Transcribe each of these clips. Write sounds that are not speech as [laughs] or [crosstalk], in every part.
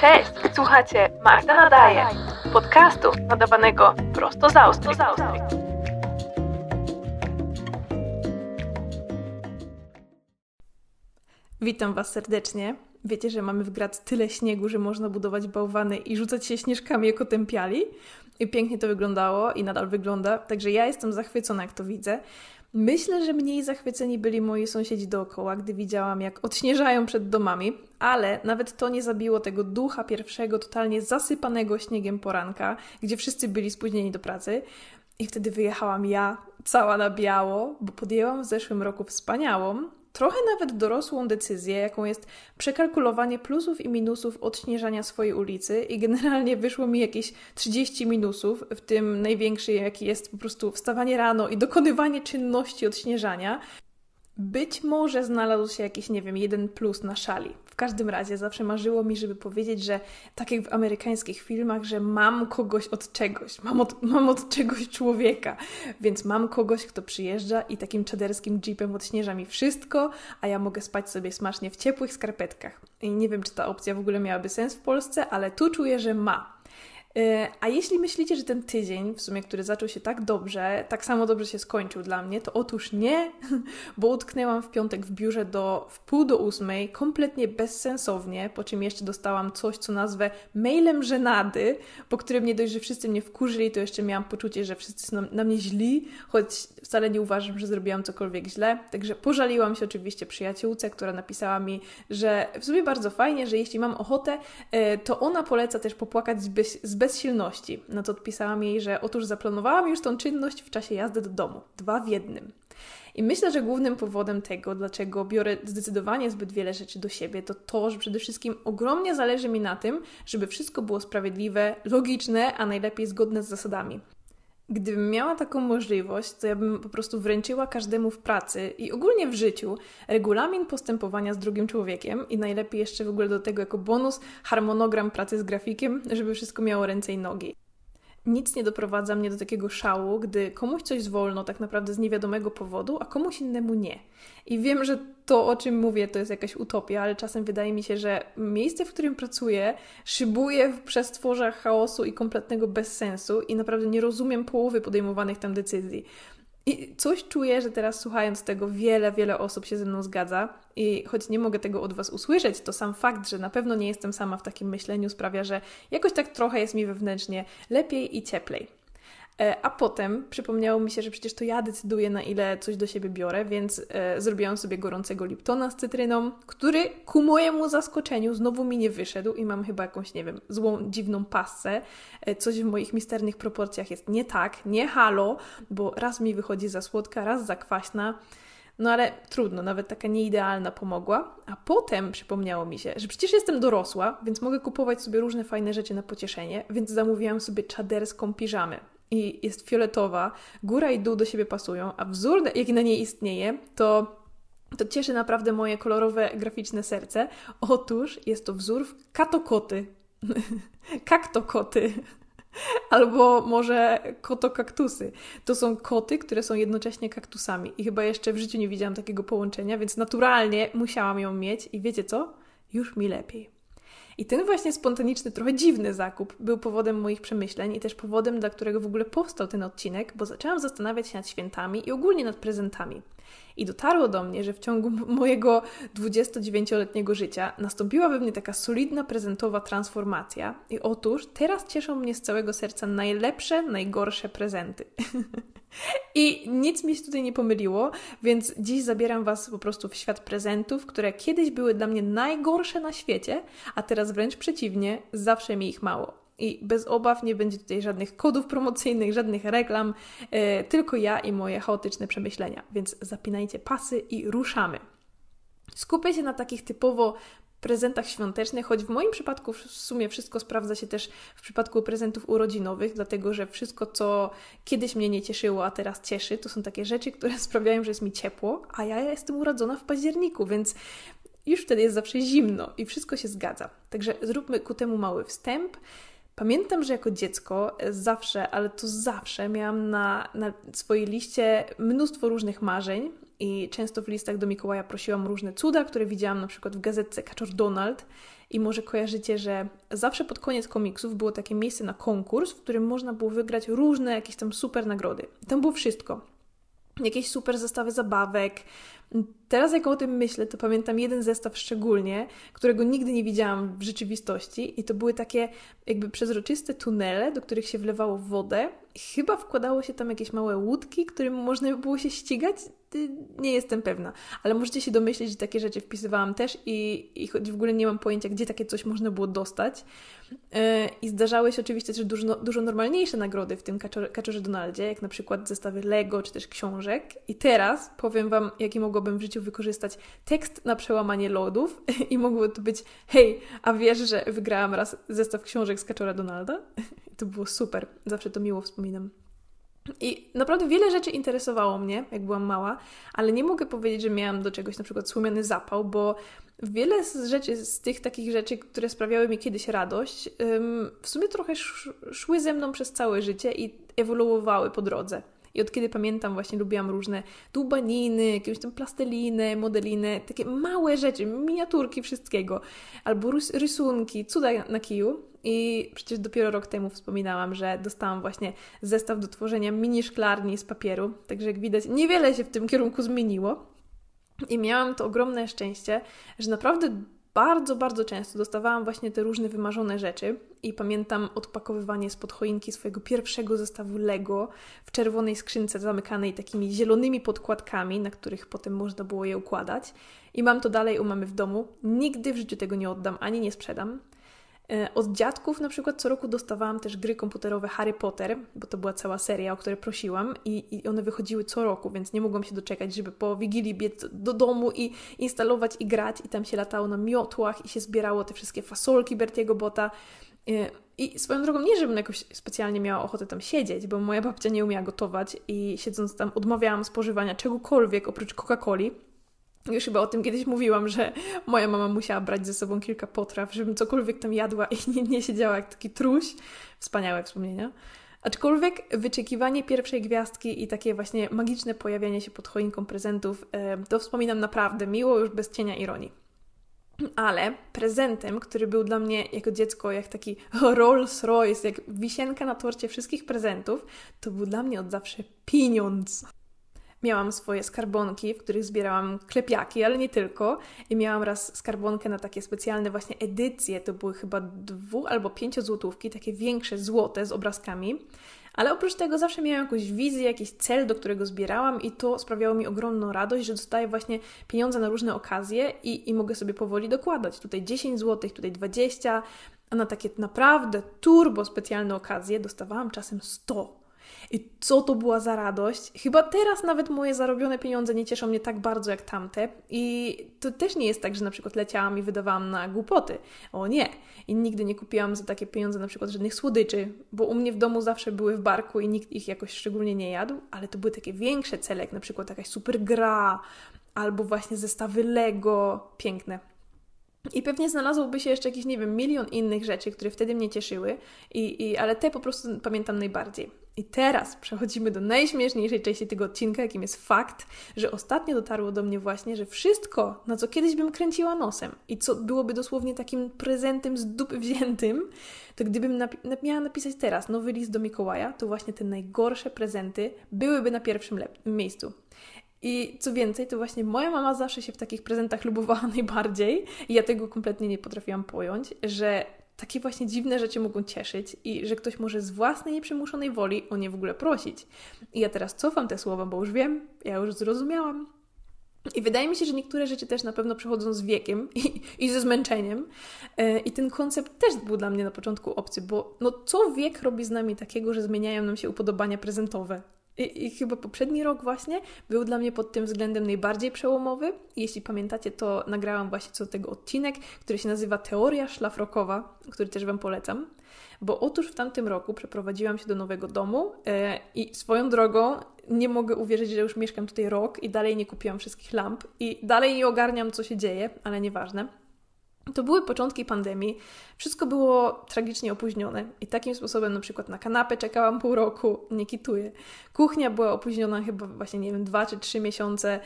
Cześć, słuchacie Magda Nadaje, podcastu nadawanego prosto z Austrii. Witam Was serdecznie. Wiecie, że mamy w Graz tyle śniegu, że można budować bałwany i rzucać się śnieżkami jako tempiali? I pięknie to wyglądało i nadal wygląda, także ja jestem zachwycona, jak to widzę. Myślę, że mniej zachwyceni byli moi sąsiedzi dookoła, gdy widziałam, jak odśnieżają przed domami, ale nawet to nie zabiło tego ducha pierwszego, totalnie zasypanego śniegiem poranka, gdzie wszyscy byli spóźnieni do pracy. I wtedy wyjechałam ja, cała na biało, bo podjęłam w zeszłym roku wspaniałą, trochę nawet dorosłą decyzję, jaką jest przekalkulowanie plusów i minusów odśnieżania swojej ulicy i generalnie wyszło mi jakieś 30 minusów, w tym największy jaki jest po prostu wstawanie rano i dokonywanie czynności odśnieżania. Być może znalazł się jakiś, nie wiem, jeden plus na szali. Każdym razie zawsze marzyło mi, żeby powiedzieć, że tak jak w amerykańskich filmach, że mam kogoś od czegoś, mam od, mam od czegoś człowieka, więc mam kogoś, kto przyjeżdża i takim czaderskim jeepem odśnieża mi wszystko, a ja mogę spać sobie smacznie w ciepłych skarpetkach. I nie wiem, czy ta opcja w ogóle miałaby sens w Polsce, ale tu czuję, że ma. E, a jeśli myślicie, że ten tydzień, w sumie, który zaczął się tak dobrze, tak samo dobrze się skończył dla mnie, to otóż nie, [laughs] bo utknęłam w piątek w biurze do w pół do ósmej, kompletnie bezsensownie, po czym jeszcze dostałam coś, co nazwę mailem żenady, po którym nie dość, że wszyscy mnie wkurzyli, to jeszcze miałam poczucie, że wszyscy są na mnie źli, choć wcale nie uważam, że zrobiłam cokolwiek źle. Także pożaliłam się oczywiście przyjaciółce, która napisała mi, że w sumie bardzo fajnie, że jeśli mam ochotę, e, to ona poleca też popłakać z, bezsilności. Na co odpisałam jej, że otóż zaplanowałam już tą czynność w czasie jazdy do domu. Dwa w jednym. I myślę, że głównym powodem tego, dlaczego biorę zdecydowanie zbyt wiele rzeczy do siebie, to to, że przede wszystkim ogromnie zależy mi na tym, żeby wszystko było sprawiedliwe, logiczne, a najlepiej zgodne z zasadami. Gdybym miała taką możliwość, to ja bym po prostu wręczyła każdemu w pracy i ogólnie w życiu regulamin postępowania z drugim człowiekiem i najlepiej jeszcze w ogóle do tego jako bonus harmonogram pracy z grafikiem, żeby wszystko miało ręce i nogi nic nie doprowadza mnie do takiego szału, gdy komuś coś wolno tak naprawdę z niewiadomego powodu, a komuś innemu nie. I wiem, że to, o czym mówię, to jest jakaś utopia, ale czasem wydaje mi się, że miejsce, w którym pracuję, szybuje w przestworzach chaosu i kompletnego bezsensu i naprawdę nie rozumiem połowy podejmowanych tam decyzji. I coś czuję, że teraz słuchając tego, wiele, wiele osób się ze mną zgadza. I choć nie mogę tego od Was usłyszeć, to sam fakt, że na pewno nie jestem sama w takim myśleniu, sprawia, że jakoś tak trochę jest mi wewnętrznie lepiej i cieplej. E, a potem przypomniało mi się, że przecież to ja decyduję, na ile coś do siebie biorę, więc e, zrobiłam sobie gorącego Liptona z cytryną, który ku mojemu zaskoczeniu znowu mi nie wyszedł i mam chyba jakąś, nie wiem, złą, dziwną pasę. E, coś w moich misternych proporcjach jest nie tak, nie halo, bo raz mi wychodzi za słodka, raz za kwaśna. No ale trudno, nawet taka nieidealna pomogła. A potem przypomniało mi się, że przecież jestem dorosła, więc mogę kupować sobie różne fajne rzeczy na pocieszenie, więc zamówiłam sobie czaderską piżamę i jest fioletowa, góra i dół do siebie pasują, a wzór, jaki na niej istnieje, to to cieszy naprawdę moje kolorowe, graficzne serce. Otóż jest to wzór katokoty. [laughs] Kaktokoty. [laughs] Albo może kotokaktusy. To są koty, które są jednocześnie kaktusami. I chyba jeszcze w życiu nie widziałam takiego połączenia, więc naturalnie musiałam ją mieć. I wiecie co? Już mi lepiej. I ten właśnie spontaniczny, trochę dziwny zakup był powodem moich przemyśleń i też powodem, dla którego w ogóle powstał ten odcinek, bo zaczęłam zastanawiać się nad świętami i ogólnie nad prezentami. I dotarło do mnie, że w ciągu mojego 29-letniego życia nastąpiła we mnie taka solidna prezentowa transformacja. I otóż teraz cieszą mnie z całego serca najlepsze, najgorsze prezenty. [laughs] I nic mi się tutaj nie pomyliło, więc dziś zabieram Was po prostu w świat prezentów, które kiedyś były dla mnie najgorsze na świecie, a teraz wręcz przeciwnie, zawsze mi ich mało. I bez obaw nie będzie tutaj żadnych kodów promocyjnych, żadnych reklam, yy, tylko ja i moje chaotyczne przemyślenia. Więc zapinajcie pasy i ruszamy. Skupię się na takich typowo prezentach świątecznych, choć w moim przypadku w sumie wszystko sprawdza się też w przypadku prezentów urodzinowych, dlatego że wszystko, co kiedyś mnie nie cieszyło, a teraz cieszy, to są takie rzeczy, które [laughs] sprawiają, że jest mi ciepło, a ja jestem urodzona w październiku, więc już wtedy jest zawsze zimno i wszystko się zgadza. Także zróbmy ku temu mały wstęp. Pamiętam, że jako dziecko zawsze, ale to zawsze miałam na, na swojej liście mnóstwo różnych marzeń i często w listach do Mikołaja prosiłam różne cuda, które widziałam na przykład w gazetce Kaczor Donald. I może kojarzycie, że zawsze pod koniec komiksów było takie miejsce na konkurs, w którym można było wygrać różne jakieś tam super nagrody. Tam było wszystko. Jakieś super zestawy zabawek, Teraz jak o tym myślę, to pamiętam jeden zestaw szczególnie, którego nigdy nie widziałam w rzeczywistości i to były takie jakby przezroczyste tunele, do których się wlewało wodę. Chyba wkładało się tam jakieś małe łódki, którym można by było się ścigać. Nie jestem pewna, ale możecie się domyślić, że takie rzeczy wpisywałam też i, i choć w ogóle nie mam pojęcia, gdzie takie coś można było dostać. E, I zdarzały się oczywiście też dużo, dużo normalniejsze nagrody w tym Kaczorze Donaldzie, jak na przykład zestawy Lego czy też książek. I teraz powiem Wam, jaki mogłabym w życiu wykorzystać tekst na przełamanie lodów [laughs] i mogło to być hej, a wiesz, że wygrałam raz zestaw książek z Kaczora Donalda? [laughs] to było super, zawsze to miło wspominam. I naprawdę wiele rzeczy interesowało mnie, jak byłam mała, ale nie mogę powiedzieć, że miałam do czegoś na przykład słomiany zapał, bo wiele z rzeczy, z tych takich rzeczy, które sprawiały mi kiedyś radość, w sumie trochę szły ze mną przez całe życie i ewoluowały po drodze. I od kiedy pamiętam, właśnie lubiłam różne dłubaniny, jakieś tam plasteliny, modeliny, takie małe rzeczy, miniaturki wszystkiego, albo rysunki, cuda na kiju. I przecież dopiero rok temu wspominałam, że dostałam właśnie zestaw do tworzenia mini szklarni z papieru. Także jak widać, niewiele się w tym kierunku zmieniło. I miałam to ogromne szczęście, że naprawdę bardzo, bardzo często dostawałam właśnie te różne wymarzone rzeczy i pamiętam odpakowywanie spod choinki swojego pierwszego zestawu Lego w czerwonej skrzynce zamykanej takimi zielonymi podkładkami, na których potem można było je układać. I mam to dalej u mamy w domu. Nigdy w życiu tego nie oddam ani nie sprzedam. E, od dziadków na przykład co roku dostawałam też gry komputerowe Harry Potter, bo to była cała seria, o które prosiłam i, i one wychodziły co roku, więc nie mogłam się doczekać, żeby po Wigilii biec do domu i instalować i grać i tam się latało na miotłach i się zbierało te wszystkie fasolki Bertiego Bota. E, I swoją drogą nie, żebym jakoś specjalnie miała ochotę tam siedzieć, bo moja babcia nie umiała gotować i siedząc tam odmawiałam spożywania czegokolwiek oprócz Coca-Coli już chyba o tym kiedyś mówiłam, że moja mama musiała brać ze sobą kilka potraw, żebym cokolwiek tam jadła i nie, nie siedziała jak taki truś. Wspaniałe wspomnienia. Aczkolwiek wyczekiwanie pierwszej gwiazdki i takie właśnie magiczne pojawianie się pod choinką prezentów, to wspominam naprawdę miło, już bez cienia ironii. Ale prezentem, który był dla mnie jako dziecko jak taki Rolls Royce, jak wisienka na torcie wszystkich prezentów, to był dla mnie od zawsze pieniądz miałam swoje skarbonki, w których zbierałam klepiaki, ale nie tylko. I miałam raz skarbonkę na takie specjalne właśnie edycje, to były chyba dwu albo pięciozłotówki, takie większe, złote z obrazkami. Ale oprócz tego zawsze miałam jakąś wizję, jakiś cel, do którego zbierałam i to sprawiało mi ogromną radość, że dostaję właśnie pieniądze na różne okazje i, i mogę sobie powoli dokładać. Tutaj 10 zł, tutaj 20, a na takie naprawdę turbo specjalne okazje dostawałam czasem 100 i co to była za radość. Chyba teraz nawet moje zarobione pieniądze nie cieszą mnie tak bardzo jak tamte. I to też nie jest tak, że na przykład leciałam i wydawałam na głupoty. O nie. I nigdy nie kupiłam za takie pieniądze na przykład żadnych słodyczy, bo u mnie w domu zawsze były w barku i nikt ich jakoś szczególnie nie jadł, ale to były takie większe cele, jak na przykład jakaś super gra albo właśnie zestawy Lego. Piękne. I pewnie znalazłoby się jeszcze jakiś, nie wiem, milion innych rzeczy, które wtedy mnie cieszyły, i, i, ale te po prostu pamiętam najbardziej. I teraz przechodzimy do najśmieszniejszej części tego odcinka, jakim jest fakt, że ostatnio dotarło do mnie właśnie, że wszystko, na co kiedyś bym kręciła nosem i co byłoby dosłownie takim prezentem z dupy wziętym, to gdybym napi- miała napisać teraz nowy list do Mikołaja, to właśnie te najgorsze prezenty byłyby na pierwszym miejscu. I co więcej, to właśnie moja mama zawsze się w takich prezentach lubowała [laughs] najbardziej i ja tego kompletnie nie potrafiłam pojąć, że takie właśnie dziwne rzeczy mogą cieszyć i że ktoś może z własnej nieprzymuszonej woli o nie w ogóle prosić. I ja teraz cofam te słowa, bo już wiem, ja już zrozumiałam. I wydaje mi się, że niektóre rzeczy też na pewno przychodzą z wiekiem i, i ze zmęczeniem. E, I ten koncept też był dla mnie na początku obcy, bo no co wiek robi z nami takiego, że zmieniają nam się upodobania prezentowe? I, I, chyba poprzedni rok właśnie był dla mnie pod tym względem najbardziej przełomowy. Jeśli pamiętacie, to nagrałam właśnie co do tego odcinek, który się nazywa Teoria Szlafrokowa, który też Wam polecam. Bo otóż w tamtym roku przeprowadziłam się do nowego domu e, i swoją drogą nie mogę uwierzyć, że już mieszkam tutaj rok i dalej nie kupiłam wszystkich lamp i dalej nie ogarniam, co się dzieje, ale nieważne. To były początki pandemii, wszystko było tragicznie opóźnione i takim sposobem na przykład na kanapę czekałam pół roku, nie kituję. Kuchnia była opóźniona chyba właśnie, nie wiem, dwa czy trzy miesiące,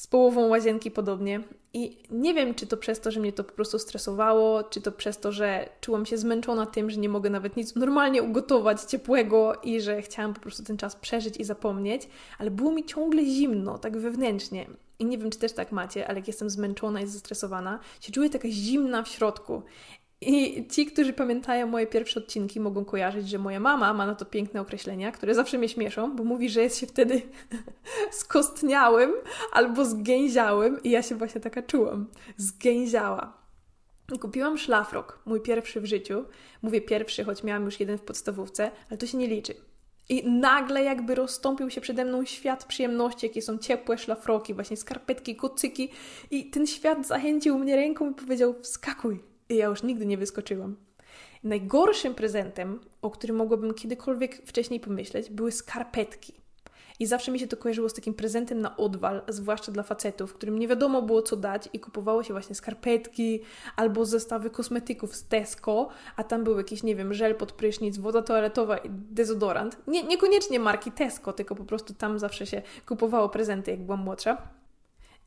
z połową łazienki podobnie. I nie wiem, czy to przez to, że mnie to po prostu stresowało, czy to przez to, że czułam się zmęczona tym, że nie mogę nawet nic normalnie ugotować ciepłego i że chciałam po prostu ten czas przeżyć i zapomnieć, ale było mi ciągle zimno, tak wewnętrznie. I nie wiem, czy też tak macie, ale jak jestem zmęczona i zestresowana, się czuję taka zimna w środku. I ci, którzy pamiętają moje pierwsze odcinki, mogą kojarzyć, że moja mama ma na to piękne określenia, które zawsze mnie śmieszą, bo mówi, że jest się wtedy [laughs] skostniałym albo zgęziałym, i ja się właśnie taka czułam. Zgęziała. Kupiłam szlafrok, mój pierwszy w życiu. Mówię pierwszy, choć miałam już jeden w podstawówce, ale to się nie liczy. I nagle jakby rozstąpił się przede mną świat przyjemności, jakie są ciepłe szlafroki, właśnie skarpetki, kocyki. I ten świat zachęcił mnie ręką i powiedział: wskakuj. I ja już nigdy nie wyskoczyłam. Najgorszym prezentem, o którym mogłabym kiedykolwiek wcześniej pomyśleć, były skarpetki. I zawsze mi się to kojarzyło z takim prezentem na odwal, zwłaszcza dla facetów, którym nie wiadomo było co dać i kupowało się właśnie skarpetki albo zestawy kosmetyków z Tesco, a tam był jakiś, nie wiem, żel pod prysznic, woda toaletowa i dezodorant. Nie, niekoniecznie marki Tesco, tylko po prostu tam zawsze się kupowało prezenty, jak byłam młodsza.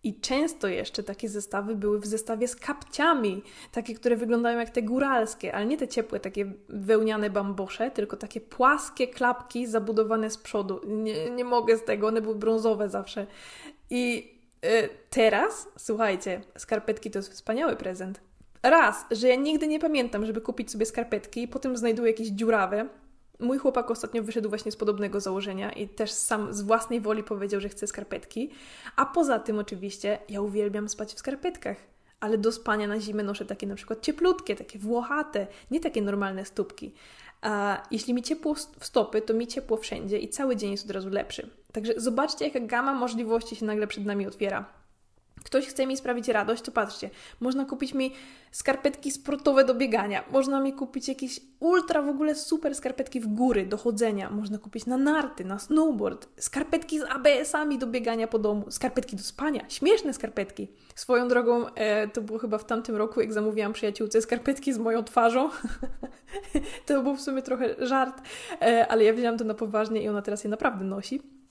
I często jeszcze takie zestawy były w zestawie z kapciami, takie, które wyglądają jak te góralskie, ale nie te ciepłe, takie wełniane bambosze, tylko takie płaskie klapki zabudowane z przodu. Nie, nie mogę z tego, one były brązowe zawsze. I y, teraz, słuchajcie, skarpetki to jest wspaniały prezent. Raz, że ja nigdy nie pamiętam, żeby kupić sobie skarpetki potem znajduję jakieś dziurawe, Mój chłopak ostatnio wyszedł właśnie z podobnego założenia i też sam z własnej woli powiedział, że chce skarpetki. A poza tym oczywiście ja uwielbiam spać w skarpetkach. Ale do spania na zimę noszę takie na przykład cieplutkie, takie włochate, nie takie normalne stópki. A jeśli mi ciepło w stopy, to mi ciepło wszędzie i cały dzień jest od razu lepszy. Także zobaczcie, jaka gama możliwości się nagle przed nami otwiera ktoś chce mi sprawić radość, to patrzcie, można kupić mi skarpetki sportowe do biegania, można mi kupić jakieś ultra w ogóle super skarpetki w góry do chodzenia, można kupić na narty, na snowboard, skarpetki z ABS-ami do biegania po domu, skarpetki do spania, śmieszne skarpetki. Swoją drogą, e, to było chyba w tamtym roku, jak zamówiłam przyjaciółce skarpetki z moją twarzą. [laughs] to był w sumie trochę żart, e, ale ja wzięłam to na poważnie i ona teraz je naprawdę nosi.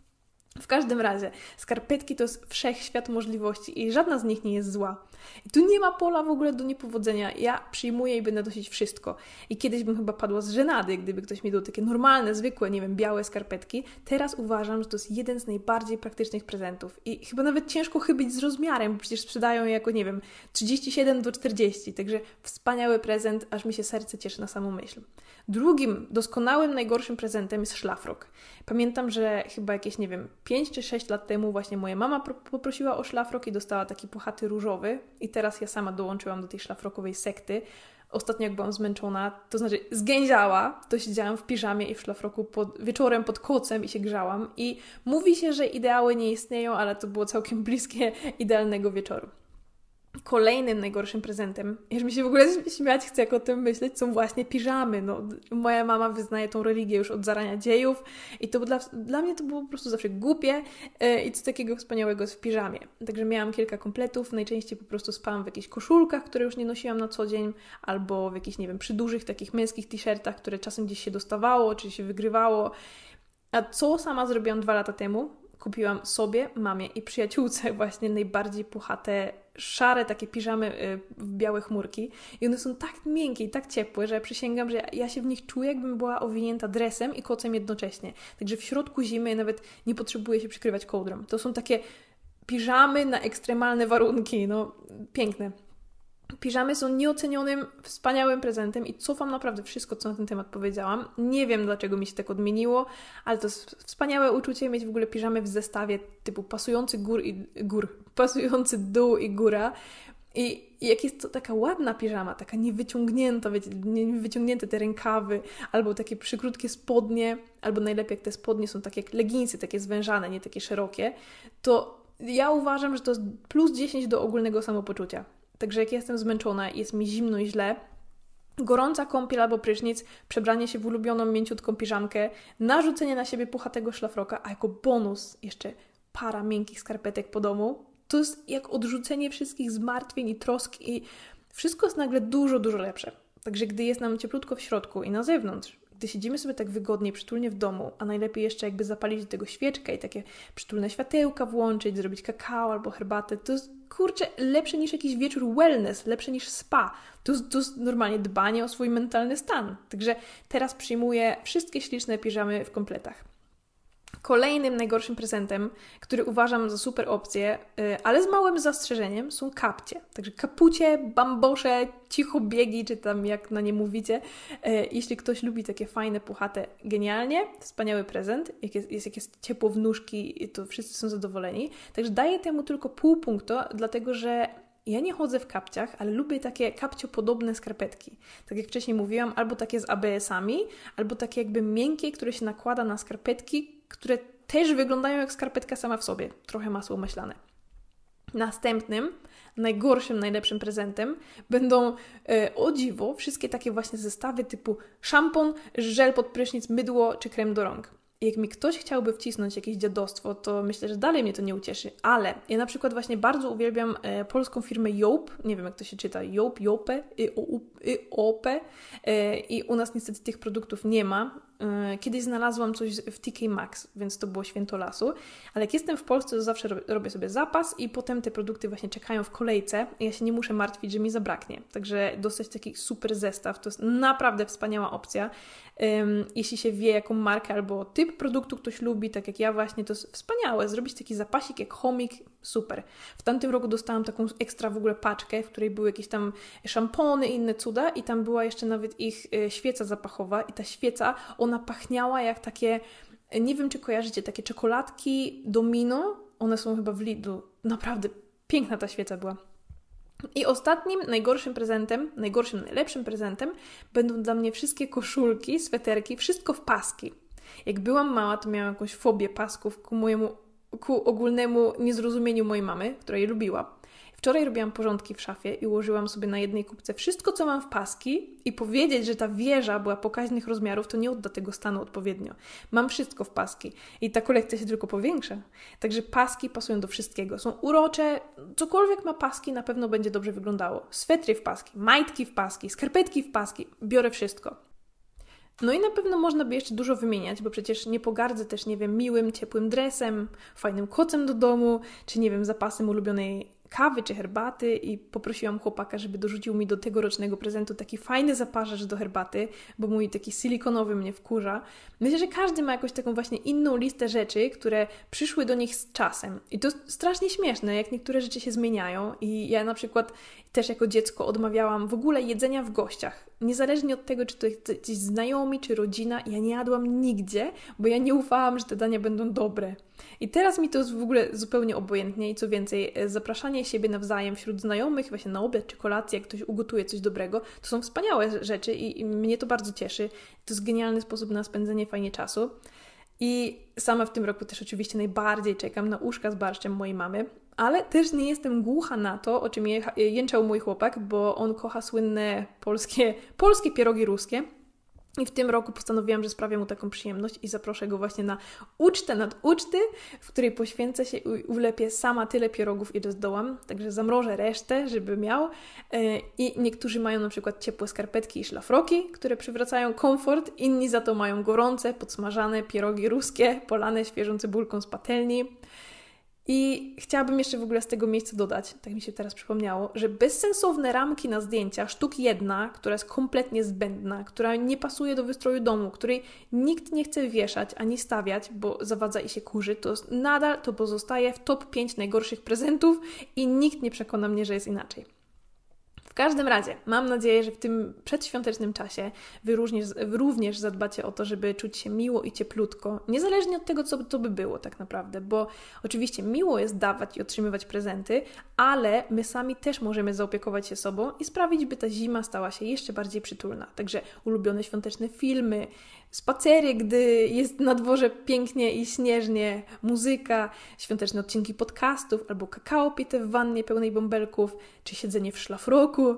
W każdym razie, skarpetki to jest wszechświat możliwości i żadna z nich nie jest zła. I tu nie ma pola w ogóle do niepowodzenia. Ja przyjmuję i będę nosić wszystko. I kiedyś bym chyba padła z żenady, gdyby ktoś mi dał takie normalne, zwykłe, nie wiem, białe skarpetki. Teraz uważam, że to jest jeden z najbardziej praktycznych prezentów. I chyba nawet ciężko chybić z rozmiarem, bo przecież sprzedają je jako, nie wiem, 37 do 40. Także wspaniały prezent, aż mi się serce cieszy na samą myśl. Drugim doskonałym, najgorszym prezentem jest szlafrok. Pamiętam, że chyba jakieś, nie wiem, 5 czy 6 lat temu właśnie moja mama poprosiła o szlafrok i dostała taki puchaty różowy i teraz ja sama dołączyłam do tej szlafrokowej sekty. Ostatnio jak byłam zmęczona, to znaczy zgęziała, to siedziałam w piżamie i w szlafroku pod, wieczorem pod kocem i się grzałam. I mówi się, że ideały nie istnieją, ale to było całkiem bliskie idealnego wieczoru. Kolejnym najgorszym prezentem, już mi się w ogóle śmiać chce, jak o tym myśleć, są właśnie piżamy. No, moja mama wyznaje tą religię już od zarania dziejów i to dla, dla mnie to było po prostu zawsze głupie yy, i co takiego wspaniałego jest w piżamie. Także miałam kilka kompletów, najczęściej po prostu spałam w jakichś koszulkach, które już nie nosiłam na co dzień, albo w jakichś, nie wiem, przydużych takich męskich t-shirtach, które czasem gdzieś się dostawało, czy się wygrywało. A co sama zrobiłam dwa lata temu? Kupiłam sobie, mamie i przyjaciółce [laughs] właśnie najbardziej puchate szare takie piżamy y, w białe chmurki i one są tak miękkie i tak ciepłe, że przysięgam, że ja się w nich czuję, jakbym była owinięta dresem i kocem jednocześnie. Także w środku zimy nawet nie potrzebuję się przykrywać kołdrą. To są takie piżamy na ekstremalne warunki, no piękne. Piżamy są nieocenionym, wspaniałym prezentem i cofam naprawdę wszystko, co na ten temat powiedziałam. Nie wiem, dlaczego mi się tak odmieniło, ale to jest wspaniałe uczucie mieć w ogóle piżamy w zestawie typu pasujący gór i gór, [laughs] pasujący dół i góra. I jak jest to taka ładna piżama, taka niewyciągnięta, wiecie, niewyciągnięte te rękawy, albo takie przykrótkie spodnie, albo najlepiej jak te spodnie są takie jak leginsy, takie zwężane, nie takie szerokie, to ja uważam, że to jest plus 10 do ogólnego samopoczucia. Także jak jestem zmęczona jest mi zimno i źle, gorąca kąpiel albo prysznic, przebranie się w ulubioną mięciutką piżamkę, narzucenie na siebie puchatego szlafroka, a jako bonus jeszcze para miękkich skarpetek po domu, to jest jak odrzucenie wszystkich zmartwień i trosk i Wszystko jest nagle dużo, dużo lepsze. Także gdy jest nam cieplutko w środku i na zewnątrz, gdy siedzimy sobie tak wygodnie, przytulnie w domu, a najlepiej jeszcze jakby zapalić do tego świeczkę i takie przytulne światełka włączyć, zrobić kakao albo herbatę, to jest kurczę lepsze niż jakiś wieczór wellness, lepsze niż spa. To, to jest normalnie dbanie o swój mentalny stan. Także teraz przyjmuję wszystkie śliczne piżamy w kompletach. Kolejnym najgorszym prezentem, który uważam za super opcję, y, ale z małym zastrzeżeniem, są kapcie. Także kapucie, bambosze, cichobiegi, czy tam jak na nie mówicie. Y, jeśli ktoś lubi takie fajne, puchate, genialnie, wspaniały prezent. Jak jest, jest, jak jest ciepło w nóżki, to wszyscy są zadowoleni. Także daję temu tylko pół punktu, dlatego że ja nie chodzę w kapciach, ale lubię takie kapciopodobne skarpetki. Tak jak wcześniej mówiłam, albo takie z ABS-ami, albo takie jakby miękkie, które się nakłada na skarpetki, które też wyglądają jak skarpetka sama w sobie. Trochę masło maślane. Następnym, najgorszym, najlepszym prezentem będą e, o dziwo wszystkie takie właśnie zestawy typu szampon, żel pod prysznic, mydło czy krem do rąk jak mi ktoś chciałby wcisnąć jakieś dziadostwo, to myślę, że dalej mnie to nie ucieszy. Ale ja na przykład właśnie bardzo uwielbiam e, polską firmę Joop, nie wiem jak to się czyta, Joop, Jope, Joop e, i u nas niestety tych produktów nie ma. E, kiedyś znalazłam coś w TK Maxx, więc to było święto lasu, ale jak jestem w Polsce, to zawsze robię sobie zapas i potem te produkty właśnie czekają w kolejce ja się nie muszę martwić, że mi zabraknie. Także dostać taki super zestaw to jest naprawdę wspaniała opcja. Jeśli się wie, jaką markę albo typ produktu ktoś lubi, tak jak ja właśnie, to jest wspaniałe. Zrobić taki zapasik jak chomik, super. W tamtym roku dostałam taką ekstra w ogóle paczkę, w której były jakieś tam szampony i inne cuda i tam była jeszcze nawet ich e, świeca zapachowa i ta świeca, ona pachniała jak takie, nie wiem czy kojarzycie, takie czekoladki Domino, one są chyba w Lidlu. Naprawdę piękna ta świeca była. I ostatnim, najgorszym prezentem, najgorszym, najlepszym prezentem będą dla mnie wszystkie koszulki, sweterki, wszystko w paski. Jak byłam mała, to miałam jakąś fobię pasków ku mojemu, ku ogólnemu niezrozumieniu mojej mamy, która je lubiła. Wczoraj robiłam porządki w szafie i ułożyłam sobie na jednej kubce wszystko, co mam w paski i powiedzieć, że ta wieża była pokaźnych rozmiarów, to nie odda tego stanu odpowiednio. Mam wszystko w paski i ta kolekcja się tylko powiększa. Także paski pasują do wszystkiego. Są urocze, cokolwiek ma paski, na pewno będzie dobrze wyglądało. Swetry w paski, majtki w paski, skarpetki w paski. Biorę wszystko. No i na pewno można by jeszcze dużo wymieniać, bo przecież nie pogardzę też, nie wiem, miłym, ciepłym dresem, fajnym kocem do domu, czy nie wiem, zapasem ulubionej kawy czy herbaty i poprosiłam chłopaka, żeby dorzucił mi do tegorocznego prezentu taki fajny zaparzacz do herbaty, bo mój taki silikonowy mnie wkurza. Myślę, że każdy ma jakąś taką właśnie inną listę rzeczy, które przyszły do nich z czasem. I to strasznie śmieszne, jak niektóre rzeczy się zmieniają. I ja na przykład też jako dziecko odmawiałam w ogóle jedzenia w gościach. Niezależnie od tego, czy to jacyś znajomi, czy rodzina, ja nie jadłam nigdzie, bo ja nie ufałam, że te dania będą dobre. I teraz mi to jest w ogóle zupełnie obojętnie i co więcej, e, zapraszanie siebie nawzajem wśród znajomych, właśnie na obiad czy kolację, jak ktoś ugotuje coś dobrego, to są wspaniałe rzeczy i, i mnie to bardzo cieszy. To jest genialny sposób na spędzenie fajnie czasu. I sama w tym roku też oczywiście najbardziej czekam na uszka z barszczem mojej mamy, ale też nie jestem głucha na to, o czym jęczał mój chłopak, bo on kocha słynne polskie, polskie pierogi ruskie. I w tym roku postanowiłam, że sprawię mu taką przyjemność i zaproszę go właśnie na ucztę nad uczty, w której poświęcę się i ulepię sama tyle pierogów, ile zdołam. Także zamrożę resztę, żeby miał. E, I niektórzy mają na przykład ciepłe skarpetki i szlafroki, które przywracają komfort. Inni za to mają gorące, podsmażane pierogi ruskie, polane świeżą cebulką z patelni. I chciałabym jeszcze w ogóle z tego miejsca dodać, tak mi się teraz przypomniało, że bezsensowne ramki na zdjęcia, sztuk jedna, która jest kompletnie zbędna, która nie pasuje do wystroju domu, której nikt nie chce wieszać ani stawiać, bo zawadza i się kurzy, to nadal to pozostaje w top 5 najgorszych prezentów i nikt nie przekona mnie, że jest inaczej. W każdym razie, mam nadzieję, że w tym przedświątecznym czasie Wy również, również zadbacie o to, żeby czuć się miło i cieplutko, niezależnie od tego, co to by było tak naprawdę, bo oczywiście miło jest dawać i otrzymywać prezenty, ale my sami też możemy zaopiekować się sobą i sprawić, by ta zima stała się jeszcze bardziej przytulna. Także ulubione świąteczne filmy, spacery, gdy jest na dworze pięknie i śnieżnie, muzyka, świąteczne odcinki podcastów, albo kakao pite w wannie pełnej bąbelków, czy siedzenie w szlafroku.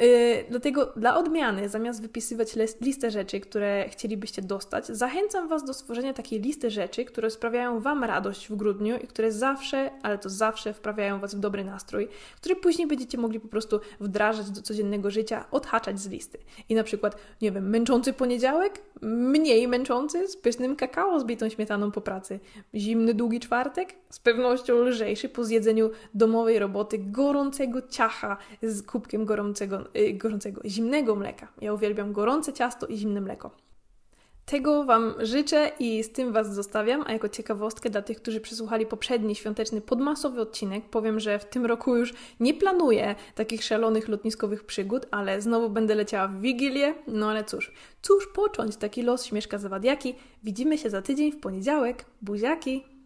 Yy, dlatego dla odmiany, zamiast wypisywać listę rzeczy, które chcielibyście dostać, zachęcam Was do stworzenia takiej listy rzeczy, które sprawiają Wam radość w grudniu i które zawsze, ale to zawsze wprawiają Was w dobry nastrój, które później będziecie mogli po prostu wdrażać do codziennego życia, odhaczać z listy. I na przykład, nie wiem, męczący poniedziałek, mniej męczący z pysznym kakao z bitą śmietaną po pracy, zimny, długi czwartek, z pewnością lżejszy po zjedzeniu domowej roboty, gorącego ciacha z kubkiem gorącego Y, gorącego, zimnego mleka. Ja uwielbiam gorące ciasto i zimne mleko. Tego Wam życzę i z tym Was zostawiam, a jako ciekawostkę dla tych, którzy przesłuchali poprzedni świąteczny podmasowy odcinek, powiem, że w tym roku już nie planuję takich szalonych lotniskowych przygód, ale znowu będę leciała w Wigilię, no ale cóż, cóż począć taki los śmieszka zawadiaki. Widzimy się za tydzień w poniedziałek. Buziaki!